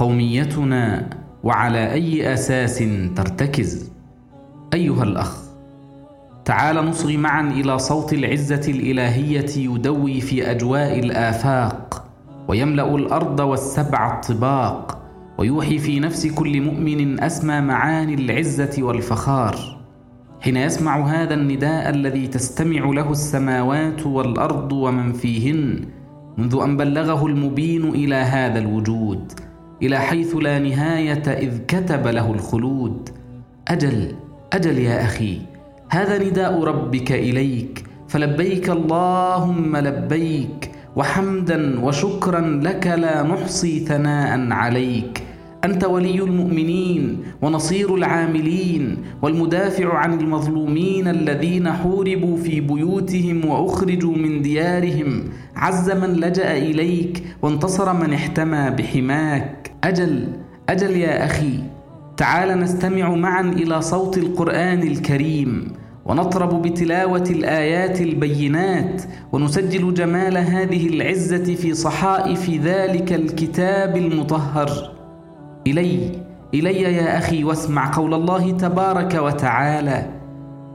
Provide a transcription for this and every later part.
قوميتنا وعلى أي أساس ترتكز؟ أيها الأخ تعال نصغي معا إلى صوت العزة الإلهية يدوي في أجواء الآفاق ويملأ الأرض والسبع الطباق ويوحي في نفس كل مؤمن أسمى معاني العزة والفخار. حين يسمع هذا النداء الذي تستمع له السماوات والأرض ومن فيهن منذ أن بلغه المبين إلى هذا الوجود إلى حيث لا نهاية إذ كتب له الخلود. أجل أجل يا أخي هذا نداء ربك إليك. فلبيك اللهم لبيك وحمدا وشكرا لك لا نحصي ثناء عليك. أنت ولي المؤمنين ونصير العاملين والمدافع عن المظلومين الذين حوربوا في بيوتهم وأخرجوا من ديارهم. عز من لجأ إليك وانتصر من احتمى بحماك. أجل أجل يا أخي تعال نستمع معا إلى صوت القرآن الكريم ونطرب بتلاوة الآيات البينات ونسجل جمال هذه العزة في صحائف ذلك الكتاب المطهر. إلي إلي يا أخي واسمع قول الله تبارك وتعالى.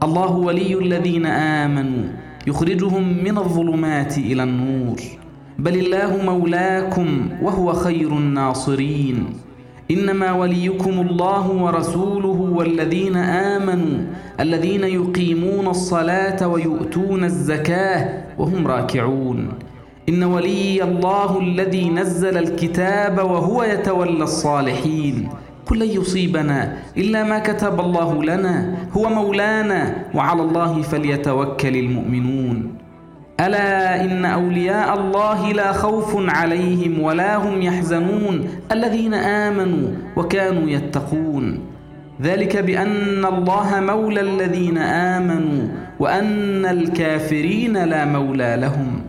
الله ولي الذين آمنوا يخرجهم من الظلمات إلى النور. بل الله مولاكم وهو خير الناصرين. إنما وليكم الله ورسوله والذين آمنوا الذين يقيمون الصلاة ويؤتون الزكاة وهم راكعون. إن ولي الله الذي نزل الكتاب وهو يتولى الصالحين. قل لن يصيبنا إلا ما كتب الله لنا هو مولانا وعلى الله فليتوكل المؤمنون. ألا إن أولياء الله لا خوف عليهم ولا هم يحزنون الذين آمنوا وكانوا يتقون. ذلك بأن الله مولى الذين آمنوا وأن الكافرين لا مولى لهم.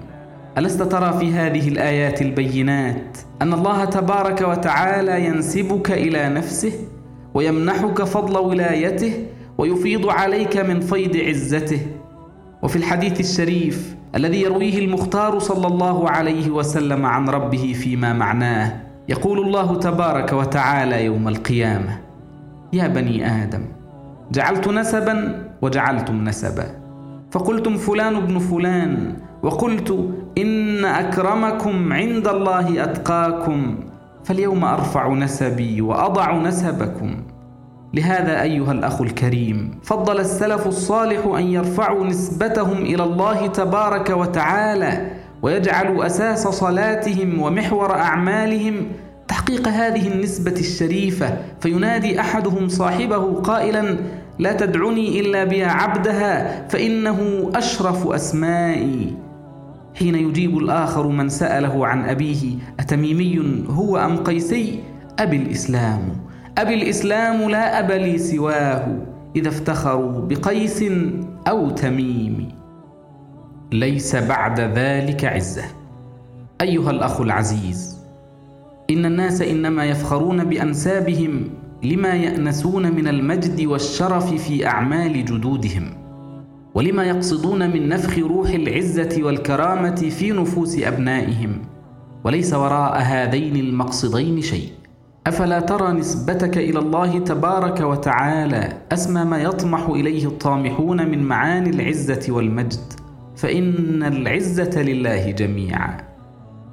ألست ترى في هذه الآيات البينات أن الله تبارك وتعالى ينسبك إلى نفسه ويمنحك فضل ولايته ويفيض عليك من فيض عزته؟ وفي الحديث الشريف الذي يرويه المختار صلى الله عليه وسلم عن ربه فيما معناه يقول الله تبارك وتعالى يوم القيامة يا بني آدم جعلت نسبا وجعلتم نسبا فقلتم فلان ابن فلان وقلت إن أكرمكم عند الله أتقاكم فاليوم أرفع نسبي وأضع نسبكم لهذا أيها الأخ الكريم فضل السلف الصالح أن يرفعوا نسبتهم إلى الله تبارك وتعالى ويجعلوا أساس صلاتهم ومحور أعمالهم تحقيق هذه النسبة الشريفة فينادي أحدهم صاحبه قائلا لا تدعني إلا بيا عبدها فإنه أشرف أسمائي. حين يجيب الآخر من سأله عن أبيه أتميمي هو أم قيسي؟ أبي الإسلام. أبي الإسلام لا أب لي سواه إذا افتخروا بقيس أو تميم. ليس بعد ذلك عزة. أيها الأخ العزيز إن الناس إنما يفخرون بأنسابهم لما يأنسون من المجد والشرف في أعمال جدودهم. ولما يقصدون من نفخ روح العزة والكرامة في نفوس أبنائهم؟ وليس وراء هذين المقصدين شيء. أفلا ترى نسبتك إلى الله تبارك وتعالى أسمى ما يطمح إليه الطامحون من معاني العزة والمجد؟ فإن العزة لله جميعا.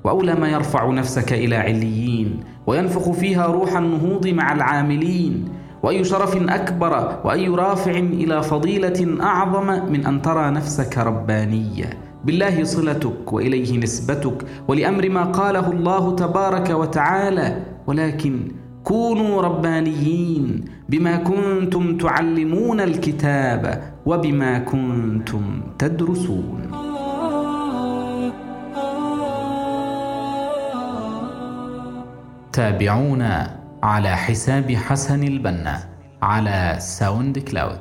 وأولى ما يرفع نفسك إلى عليين وينفخ فيها روح النهوض مع العاملين. وأي شرف أكبر وأي رافع إلى فضيلة أعظم من أن ترى نفسك ربانية. بالله صلتك وإليه نسبتك ولأمر ما قاله الله تبارك وتعالى. ولكن كونوا ربانيين بما كنتم تعلمون الكتاب وبما كنتم تدرسون. تابعونا. على حساب حسن البنا على ساوند كلاود